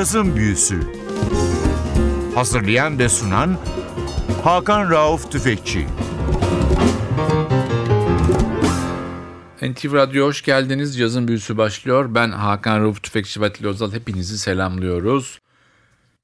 Cazın Büyüsü Hazırlayan ve sunan Hakan Rauf Tüfekçi NTV Radyo hoş geldiniz. Cazın Büyüsü başlıyor. Ben Hakan Rauf Tüfekçi ve Atilla Özal. Hepinizi selamlıyoruz.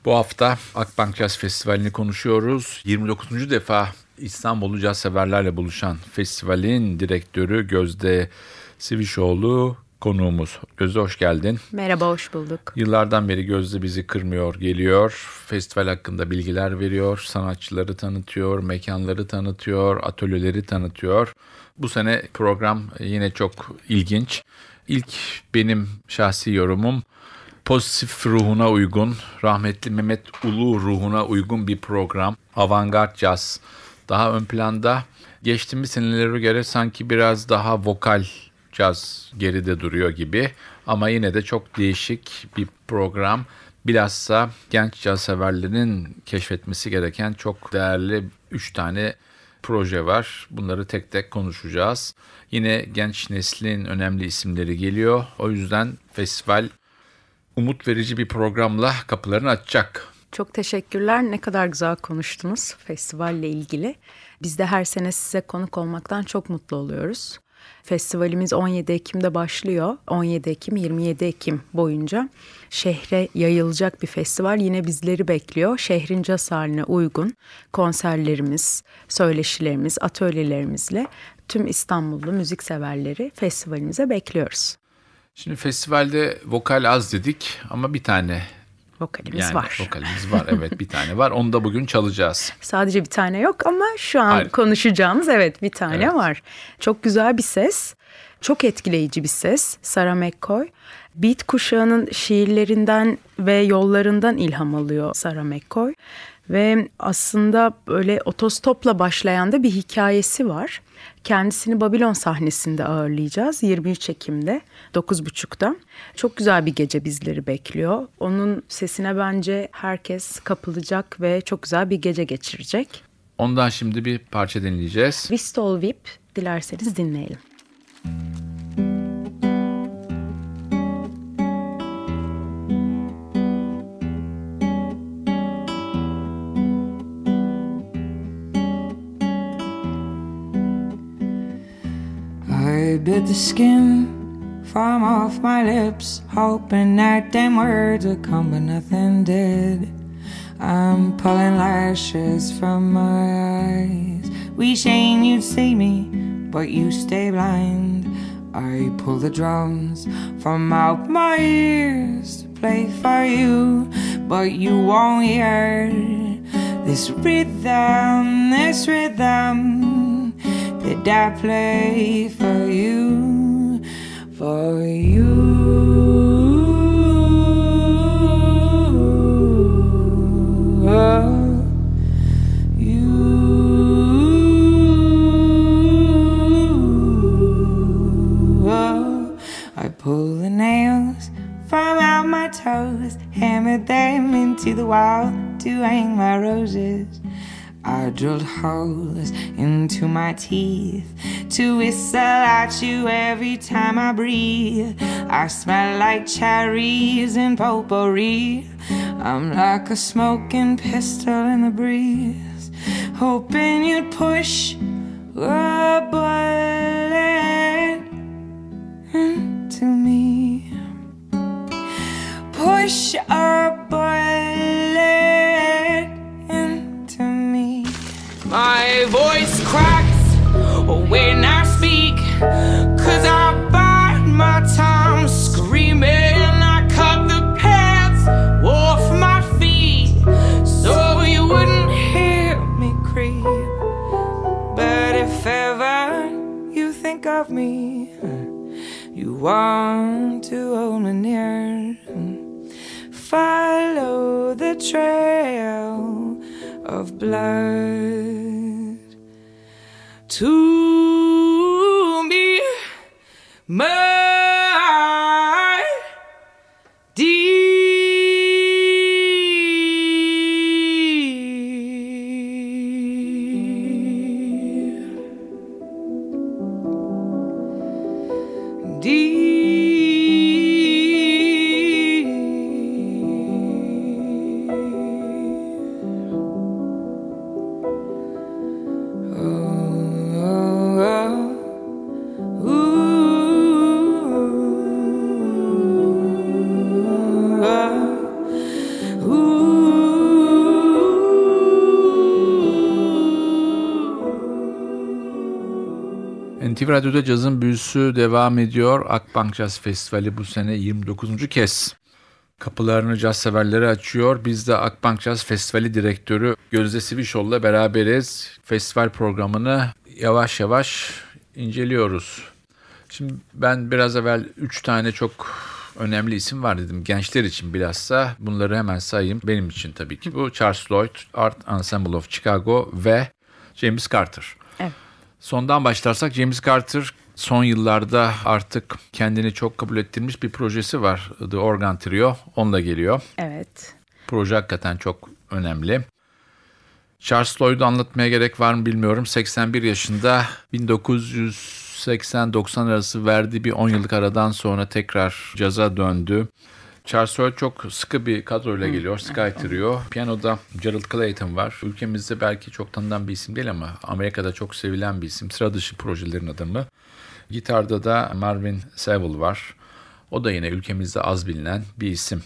Bu hafta Akbank Caz Festivali'ni konuşuyoruz. 29. defa İstanbul'u caz severlerle buluşan festivalin direktörü Gözde Sivişoğlu konuğumuz. Gözde hoş geldin. Merhaba, hoş bulduk. Yıllardan beri Gözde bizi kırmıyor, geliyor. Festival hakkında bilgiler veriyor, sanatçıları tanıtıyor, mekanları tanıtıyor, atölyeleri tanıtıyor. Bu sene program yine çok ilginç. İlk benim şahsi yorumum pozitif ruhuna uygun, rahmetli Mehmet Ulu ruhuna uygun bir program. Avantgard Jazz daha ön planda. Geçtiğimiz senelere göre sanki biraz daha vokal caz geride duruyor gibi. Ama yine de çok değişik bir program. Bilhassa genç caz severlerin keşfetmesi gereken çok değerli 3 tane proje var. Bunları tek tek konuşacağız. Yine genç neslin önemli isimleri geliyor. O yüzden festival umut verici bir programla kapılarını açacak. Çok teşekkürler. Ne kadar güzel konuştunuz festivalle ilgili. Biz de her sene size konuk olmaktan çok mutlu oluyoruz. Festivalimiz 17 Ekim'de başlıyor. 17 Ekim 27 Ekim boyunca şehre yayılacak bir festival yine bizleri bekliyor. Şehrin caz haline uygun konserlerimiz, söyleşilerimiz, atölyelerimizle tüm İstanbullu müzik severleri festivalimize bekliyoruz. Şimdi festivalde vokal az dedik ama bir tane Vokalimiz yani var. Vokalimiz var evet bir tane var. Onu da bugün çalacağız. Sadece bir tane yok ama şu an Hayır. konuşacağımız evet bir tane Evet. var. Çok güzel bir ses. Çok etkileyici bir ses. Sarah McCoy. Beat kuşağının şiirlerinden ve yollarından ilham alıyor Sarah McCoy. Ve aslında böyle otostopla başlayan da bir hikayesi var. Kendisini Babilon sahnesinde ağırlayacağız 23 Ekim'de 9.30'da. Çok güzel bir gece bizleri bekliyor. Onun sesine bence herkes kapılacak ve çok güzel bir gece geçirecek. Ondan şimdi bir parça dinleyeceğiz. Vistol Vip dilerseniz dinleyelim. I bit the skin from off my lips, hoping that them words would come, but nothing did. I'm pulling lashes from my eyes, wishing you'd see me, but you stay blind. I pull the drums from out my ears to play for you, but you won't hear this rhythm, this rhythm that I play for you, for you. I pull the nails from out my toes, hammer them into the wall to hang my roses. I drilled holes into my teeth to whistle at you every time I breathe. I smell like cherries and potpourri. I'm like a smoking pistol in the breeze, hoping you'd push a bullet into me. Push a bullet My voice cracks when I speak, cause I bite my tongue screaming. I cut the pants off my feet so you wouldn't hear me creep. But if ever you think of me, you want to hold me near. Follow the trail of blood to me, my NTV Radyo'da cazın büyüsü devam ediyor. Akbank Jazz Festivali bu sene 29. kez kapılarını caz severlere açıyor. Biz de Akbank Jazz Festivali direktörü Gözde Sivişoğlu'la beraberiz. Festival programını yavaş yavaş inceliyoruz. Şimdi ben biraz evvel 3 tane çok önemli isim var dedim. Gençler için bilhassa bunları hemen sayayım. Benim için tabii ki bu Charles Lloyd, Art Ensemble of Chicago ve James Carter. Sondan başlarsak James Carter son yıllarda artık kendini çok kabul ettirmiş bir projesi var. The Organ Trio. Onunla geliyor. Evet. Proje hakikaten çok önemli. Charles Lloyd'u anlatmaya gerek var mı bilmiyorum. 81 yaşında 1980-90 arası verdiği bir 10 yıllık aradan sonra tekrar caza döndü. Charles Lloyd çok sıkı bir kadroyla geliyor. Sky Trio. Piyanoda Gerald Clayton var. Ülkemizde belki çok tanınan bir isim değil ama Amerika'da çok sevilen bir isim. Sıra dışı projelerin adamı. Gitarda da Marvin Seville var. O da yine ülkemizde az bilinen bir isim.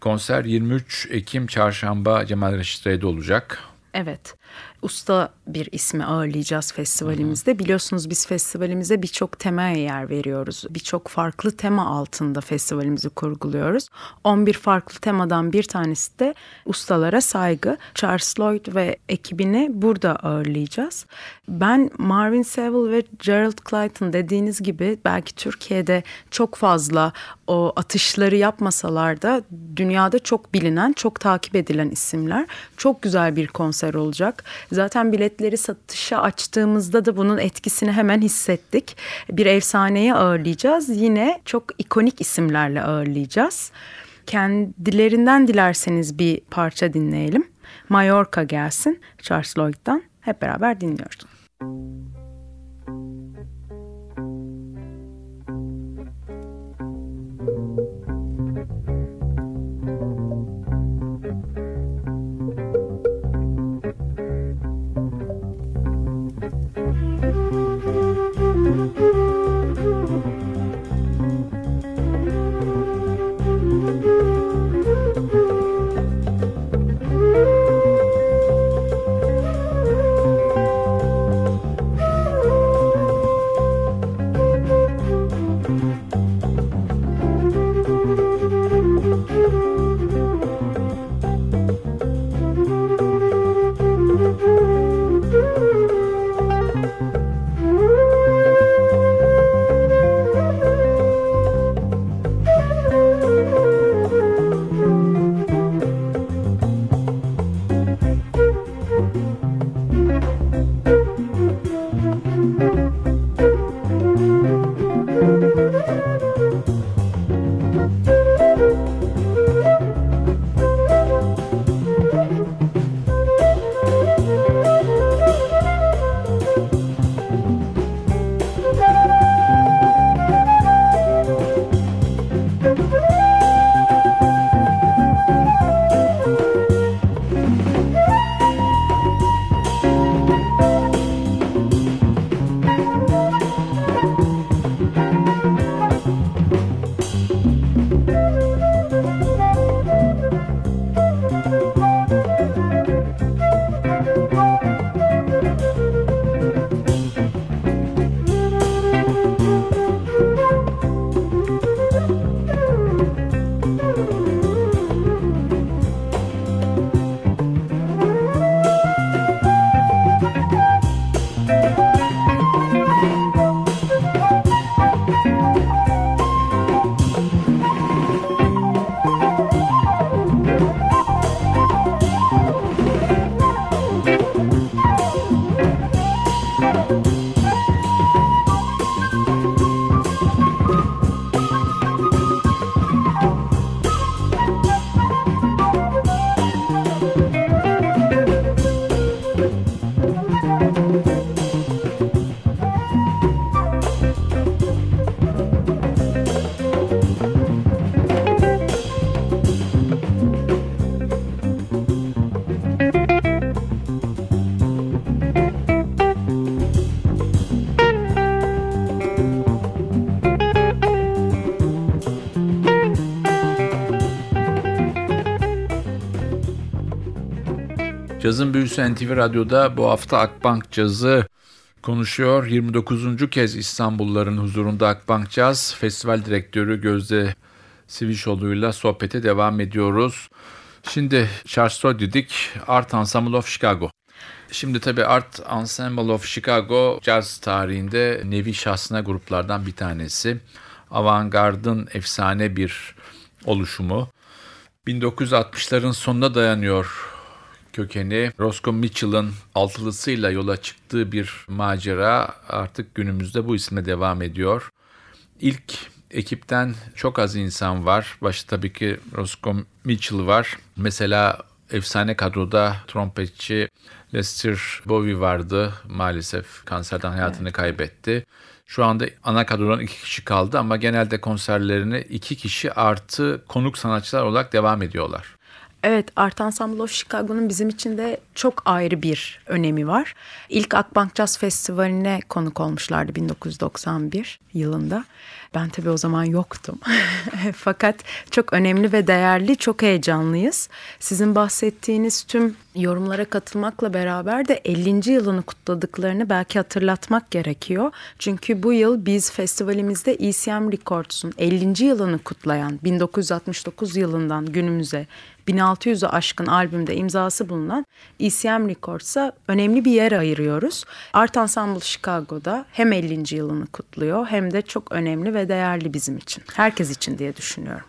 Konser 23 Ekim Çarşamba Cemal Reşit Rey'de olacak. Evet. Usta bir ismi ağırlayacağız festivalimizde. Biliyorsunuz biz festivalimize birçok temaya yer veriyoruz. Birçok farklı tema altında festivalimizi kurguluyoruz. 11 farklı temadan bir tanesi de ustalara saygı. Charles Lloyd ve ekibini burada ağırlayacağız. Ben Marvin Seville ve Gerald Clayton dediğiniz gibi belki Türkiye'de çok fazla o atışları yapmasalar da dünyada çok bilinen, çok takip edilen isimler. Çok güzel bir konser olacak. Zaten biletleri satışa açtığımızda da bunun etkisini hemen hissettik. Bir efsaneyi ağırlayacağız. Yine çok ikonik isimlerle ağırlayacağız. Kendilerinden dilerseniz bir parça dinleyelim. Mallorca gelsin Charles Lloyd'dan. Hep beraber dinliyoruz. Cazın Büyüsü NTV Radyo'da bu hafta Akbank Cazı konuşuyor. 29. kez İstanbulluların huzurunda Akbank Jazz Festival Direktörü Gözde Sivişoğlu'yla sohbete devam ediyoruz. Şimdi Charles dedik Art Ensemble of Chicago. Şimdi tabii Art Ensemble of Chicago caz tarihinde nevi şahsına gruplardan bir tanesi. Avantgard'ın efsane bir oluşumu. 1960'ların sonuna dayanıyor kökeni. Roscoe Mitchell'ın altılısıyla yola çıktığı bir macera artık günümüzde bu isme devam ediyor. İlk ekipten çok az insan var. Başta tabii ki Roscoe Mitchell var. Mesela efsane kadroda trompetçi Lester Bowie vardı. Maalesef kanserden hayatını evet. kaybetti. Şu anda ana kadrodan iki kişi kaldı ama genelde konserlerini iki kişi artı konuk sanatçılar olarak devam ediyorlar. Evet, Art Ensemble of Chicago'nun bizim için de çok ayrı bir önemi var. İlk Akbank Jazz Festivali'ne konuk olmuşlardı 1991 yılında. Ben tabii o zaman yoktum. Fakat çok önemli ve değerli, çok heyecanlıyız. Sizin bahsettiğiniz tüm yorumlara katılmakla beraber de 50. yılını kutladıklarını belki hatırlatmak gerekiyor. Çünkü bu yıl biz festivalimizde ECM Records'un 50. yılını kutlayan 1969 yılından günümüze 1600'ü aşkın albümde imzası bulunan ECM Records'a önemli bir yer ayırıyoruz. Art Ensemble Chicago'da hem 50. yılını kutluyor hem de çok önemli ve değerli bizim için. Herkes için diye düşünüyorum.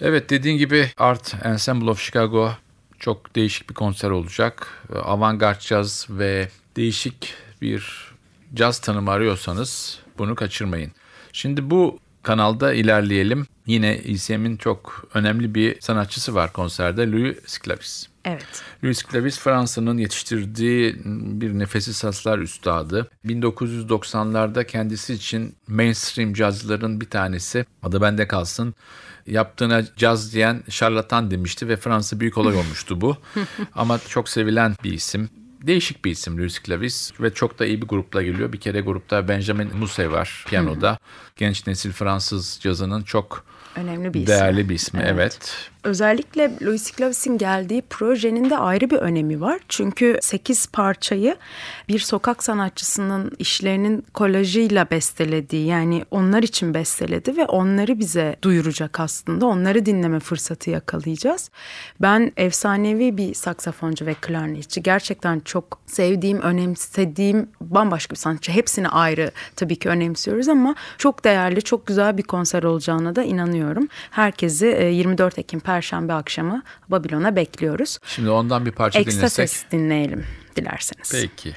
Evet dediğin gibi Art Ensemble of Chicago çok değişik bir konser olacak. Avantgard caz ve değişik bir caz tanımı arıyorsanız bunu kaçırmayın. Şimdi bu kanalda ilerleyelim. Yine ECM'in çok önemli bir sanatçısı var konserde Louis Sclavis. Evet. Louis Sclavis Fransa'nın yetiştirdiği bir nefesi saslar üstadı. 1990'larda kendisi için mainstream cazların bir tanesi. Adı bende kalsın. Yaptığına caz diyen şarlatan demişti ve Fransa büyük olay olmuştu bu. Ama çok sevilen bir isim değişik bir isim Louis Clavis ve çok da iyi bir grupla geliyor. Bir kere grupta Benjamin Musset var piyanoda. Genç nesil Fransız cazının çok önemli bir değerli ismi. bir ismi. Evet. evet. Özellikle Louis Clavis'in geldiği projenin de ayrı bir önemi var. Çünkü 8 parçayı bir sokak sanatçısının işlerinin kolajıyla bestelediği yani onlar için besteledi ve onları bize duyuracak aslında. Onları dinleme fırsatı yakalayacağız. Ben efsanevi bir saksafoncu ve klarnetçi. Gerçekten çok sevdiğim, önemsediğim bambaşka bir sanatçı. Hepsini ayrı tabii ki önemsiyoruz ama çok değerli, çok güzel bir konser olacağına da inanıyorum. Herkesi 24 e, Ekim Perşembe akşamı Babilon'a bekliyoruz. Şimdi ondan bir parça Ekstra dinlesek. ses dinleyelim dilerseniz. Peki.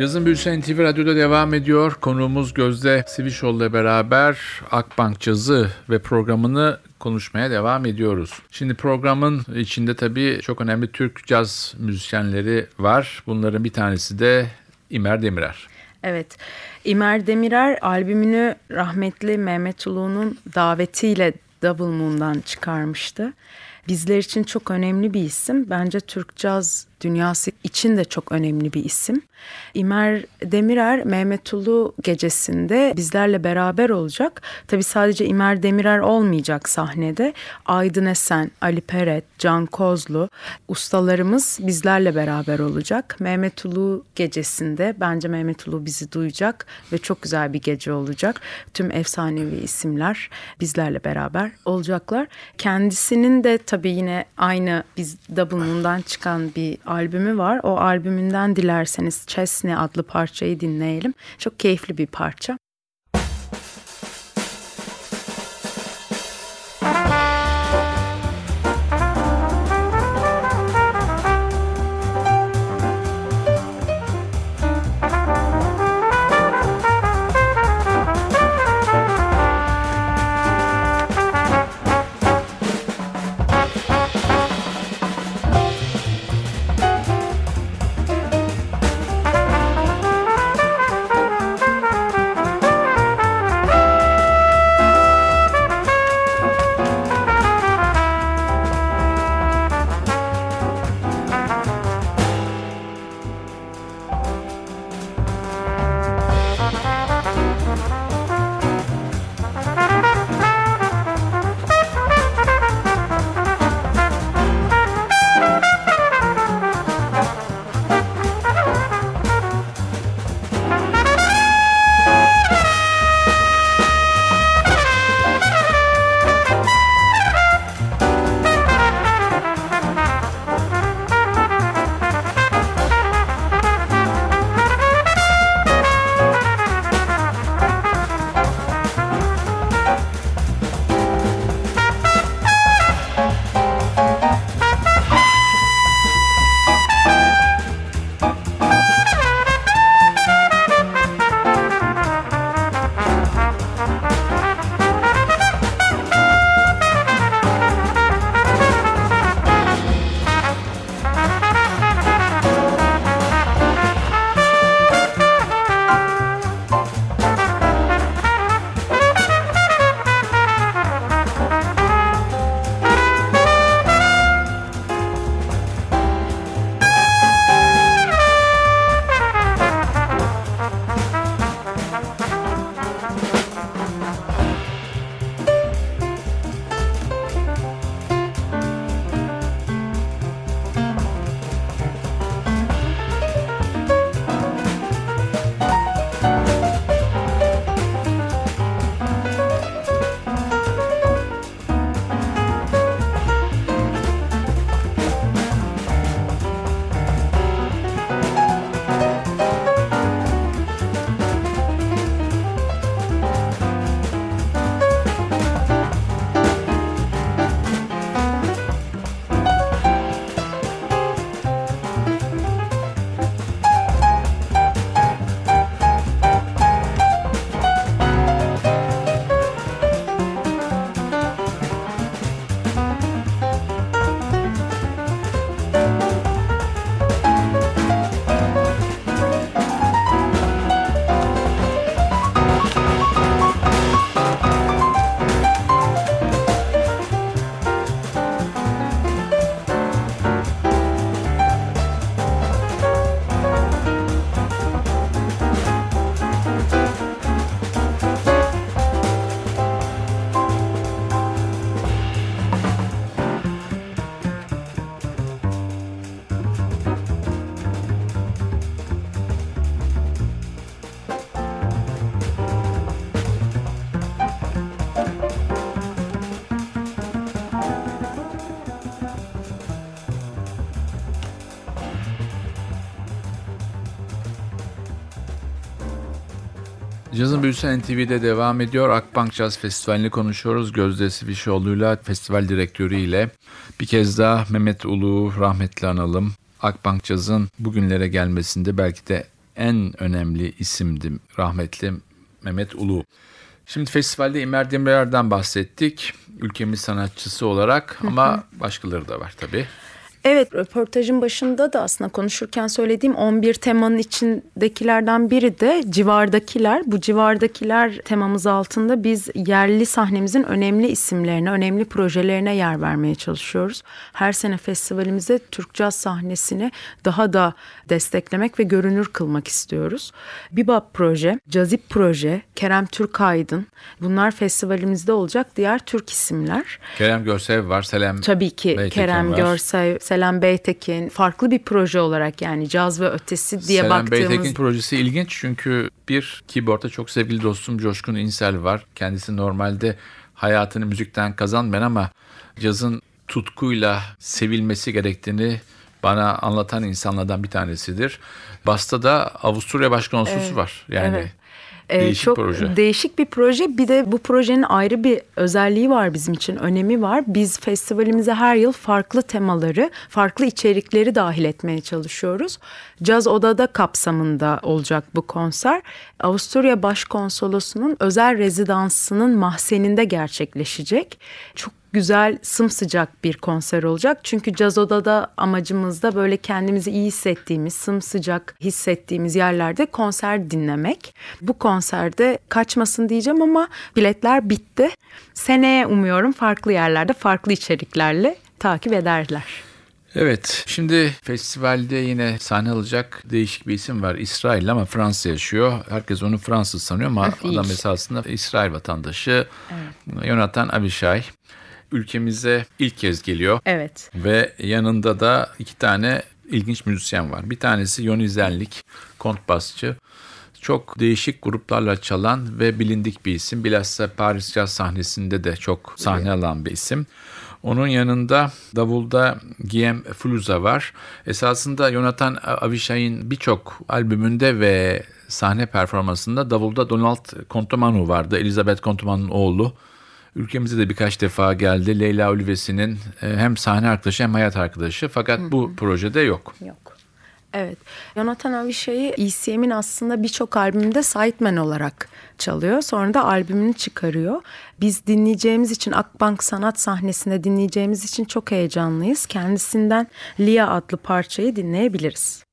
Cazın Büyüsü NTV Radyo'da devam ediyor. Konuğumuz Gözde Sivişoğlu ile beraber Akbank Cazı ve programını konuşmaya devam ediyoruz. Şimdi programın içinde tabii çok önemli Türk caz müzisyenleri var. Bunların bir tanesi de İmer Demirer. Evet, İmer Demirer albümünü rahmetli Mehmet Ulu'nun davetiyle Double Moon'dan çıkarmıştı. Bizler için çok önemli bir isim. Bence Türk caz dünyası için de çok önemli bir isim. İmer Demirer Mehmet Ulu gecesinde bizlerle beraber olacak. Tabi sadece İmer Demirer olmayacak sahnede. Aydın Esen, Ali Peret, Can Kozlu ustalarımız bizlerle beraber olacak. Mehmet Ulu gecesinde bence Mehmet Ulu bizi duyacak ve çok güzel bir gece olacak. Tüm efsanevi isimler bizlerle beraber olacaklar. Kendisinin de tabii yine aynı biz Double çıkan bir albümü var. O albümünden dilerseniz Chesney adlı parçayı dinleyelim. Çok keyifli bir parça. Cazın Büyüsü NTV'de devam ediyor. Akbank Caz Festivali'ni konuşuyoruz. Gözde Sivişoğlu'yla, festival direktörü ile. Bir kez daha Mehmet Ulu rahmetli analım. Akbank Caz'ın bugünlere gelmesinde belki de en önemli isimdi rahmetli Mehmet Ulu. Şimdi festivalde İmer Demirer'den bahsettik. Ülkemiz sanatçısı olarak ama başkaları da var tabii. Evet röportajın başında da aslında konuşurken söylediğim 11 temanın içindekilerden biri de civardakiler. Bu civardakiler temamız altında biz yerli sahnemizin önemli isimlerine, önemli projelerine yer vermeye çalışıyoruz. Her sene festivalimize Türk Caz sahnesini daha da desteklemek ve görünür kılmak istiyoruz. Bibap proje, Cazip proje, Kerem Türkaydın bunlar festivalimizde olacak diğer Türk isimler. Kerem Görsev var, Selam Tabii ki Beytekin Kerem var. Görsev, Selam Beytekin farklı bir proje olarak yani caz ve ötesi diye Selam baktığımız Beytekin projesi ilginç çünkü bir keyboardta çok sevgili dostum Coşkun İnsel var. Kendisi normalde hayatını müzikten kazanmayan ama cazın tutkuyla sevilmesi gerektiğini bana anlatan insanlardan bir tanesidir. Basta da Avusturya Başkonsolosu var. Yani evet. Ee, değişik çok proje. değişik bir proje. Bir de bu projenin ayrı bir özelliği var bizim için, önemi var. Biz festivalimize her yıl farklı temaları, farklı içerikleri dahil etmeye çalışıyoruz. Caz Odada kapsamında olacak bu konser. Avusturya Başkonsolosu'nun özel rezidansının mahzeninde gerçekleşecek. Çok güzel, sımsıcak bir konser olacak. Çünkü Caz Oda'da amacımız da böyle kendimizi iyi hissettiğimiz, sımsıcak hissettiğimiz yerlerde konser dinlemek. Bu konserde kaçmasın diyeceğim ama biletler bitti. Seneye umuyorum farklı yerlerde, farklı içeriklerle takip ederler. Evet, şimdi festivalde yine sahne alacak değişik bir isim var. İsrail ama Fransa yaşıyor. Herkes onu Fransız sanıyor ama Değil. adam esasında İsrail vatandaşı. Yonatan Abishai ülkemize ilk kez geliyor. Evet. Ve yanında da iki tane ilginç müzisyen var. Bir tanesi Yoni Zenlik, kontbasçı. Çok değişik gruplarla çalan ve bilindik bir isim. Bilhassa Paris Jazz sahnesinde de çok sahne alan bir isim. Onun yanında davulda Guillaume Fluza var. Esasında Jonathan Avishai'nin birçok albümünde ve sahne performansında davulda Donald Contomanu vardı. Elizabeth Contomanu'nun oğlu. Ülkemize de birkaç defa geldi. Leyla Ulvesi'nin e, hem sahne arkadaşı hem hayat arkadaşı. Fakat bu projede yok. Yok. Evet. Jonathan Avishai'yi ECM'in aslında birçok albümünde sideman olarak çalıyor. Sonra da albümünü çıkarıyor. Biz dinleyeceğimiz için Akbank Sanat sahnesinde dinleyeceğimiz için çok heyecanlıyız. Kendisinden Lia adlı parçayı dinleyebiliriz.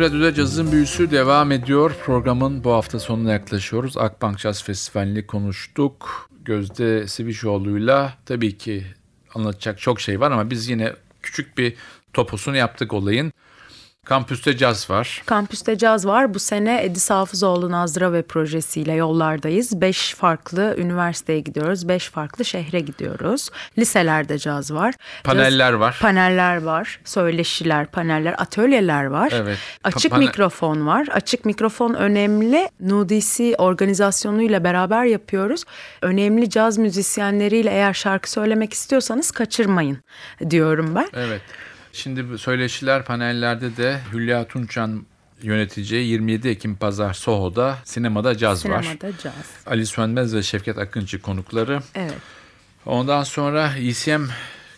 Radyo'da cazın büyüsü devam ediyor. Programın bu hafta sonuna yaklaşıyoruz. Akbank Jazz Festivali'ni konuştuk. Gözde Sivişoğlu'yla tabii ki anlatacak çok şey var ama biz yine küçük bir topusunu yaptık olayın. Kampüste caz var. Kampüste caz var. Bu sene Edis Hafızoğlu Nazra ve projesiyle yollardayız. Beş farklı üniversiteye gidiyoruz. Beş farklı şehre gidiyoruz. Liselerde caz var. Paneller Caz- var. Paneller var. Söyleşiler, paneller, atölyeler var. Evet. Açık Pa- mikrofon var. Açık mikrofon önemli. Nudisi organizasyonuyla beraber yapıyoruz. Önemli caz müzisyenleriyle eğer şarkı söylemek istiyorsanız kaçırmayın diyorum ben. Evet. Şimdi söyleşiler panellerde de Hülya Tunçan yöneteceği 27 Ekim Pazar Soho'da sinemada caz var. Sinemada caz. Ali Sönmez ve Şevket Akıncı konukları. Evet. Ondan sonra ECM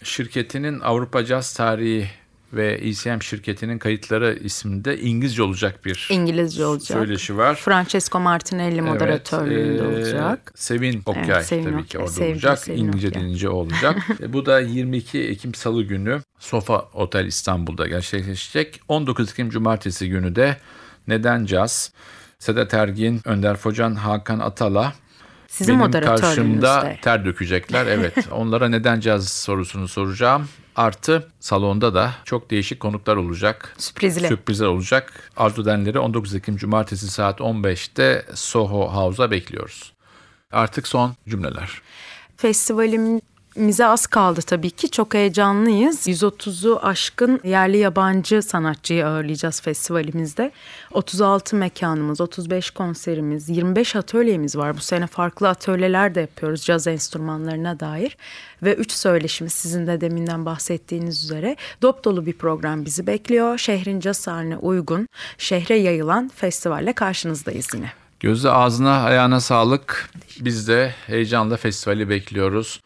şirketinin Avrupa Caz Tarihi ve ECM şirketinin kayıtları isminde İngilizce olacak bir İngilizce olacak. söyleşi var. Francesco Martinelli moderatörlüğünde Evet, e, olacak. Sevin Okay Evet, Sevin tabii ki orada sevgili olacak. Sevin İngilizce Okay. denince o olacak. E, Bu da 22 Ekim Salı günü Sofa Otel İstanbul'da gerçekleşecek. 19 Ekim Cumartesi günü de Neden Caz? Sedat Ergin, Önder Focan, Hakan Atala Sizin benim karşımda ter dökecekler. Evet onlara neden caz sorusunu soracağım. Artı salonda da çok değişik konuklar olacak. Sürprizli. Sürprizler olacak. Arzu Denleri 19 Ekim Cumartesi saat 15'te Soho House'a bekliyoruz. Artık son cümleler. Festivalimize az kaldı tabii ki. Çok heyecanlıyız. 130'u aşkın yerli yabancı sanatçıyı ağırlayacağız festivalimizde. 36 mekanımız, 35 konserimiz, 25 atölyemiz var. Bu sene farklı atölyeler de yapıyoruz caz enstrümanlarına dair. Ve 3 söyleşimiz sizin de deminden bahsettiğiniz üzere dop dolu bir program bizi bekliyor. Şehrin caz haline uygun, şehre yayılan festivalle karşınızdayız yine. Gözde ağzına ayağına sağlık. Biz de heyecanla festivali bekliyoruz.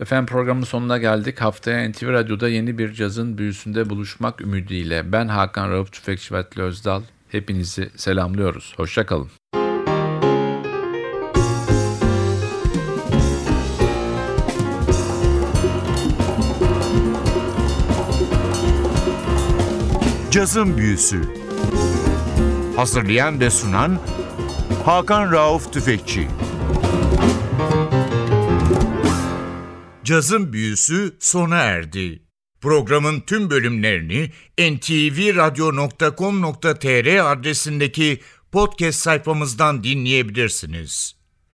Efendim programın sonuna geldik. Haftaya NTV Radyo'da yeni bir cazın büyüsünde buluşmak ümidiyle. Ben Hakan Rauf Tüfekçi ve Atli Özdal. Hepinizi selamlıyoruz. Hoşçakalın. Cazın Büyüsü Hazırlayan ve sunan Hakan Rauf Tüfekçi Cazın Büyüsü sona erdi. Programın tüm bölümlerini ntvradio.com.tr adresindeki podcast sayfamızdan dinleyebilirsiniz.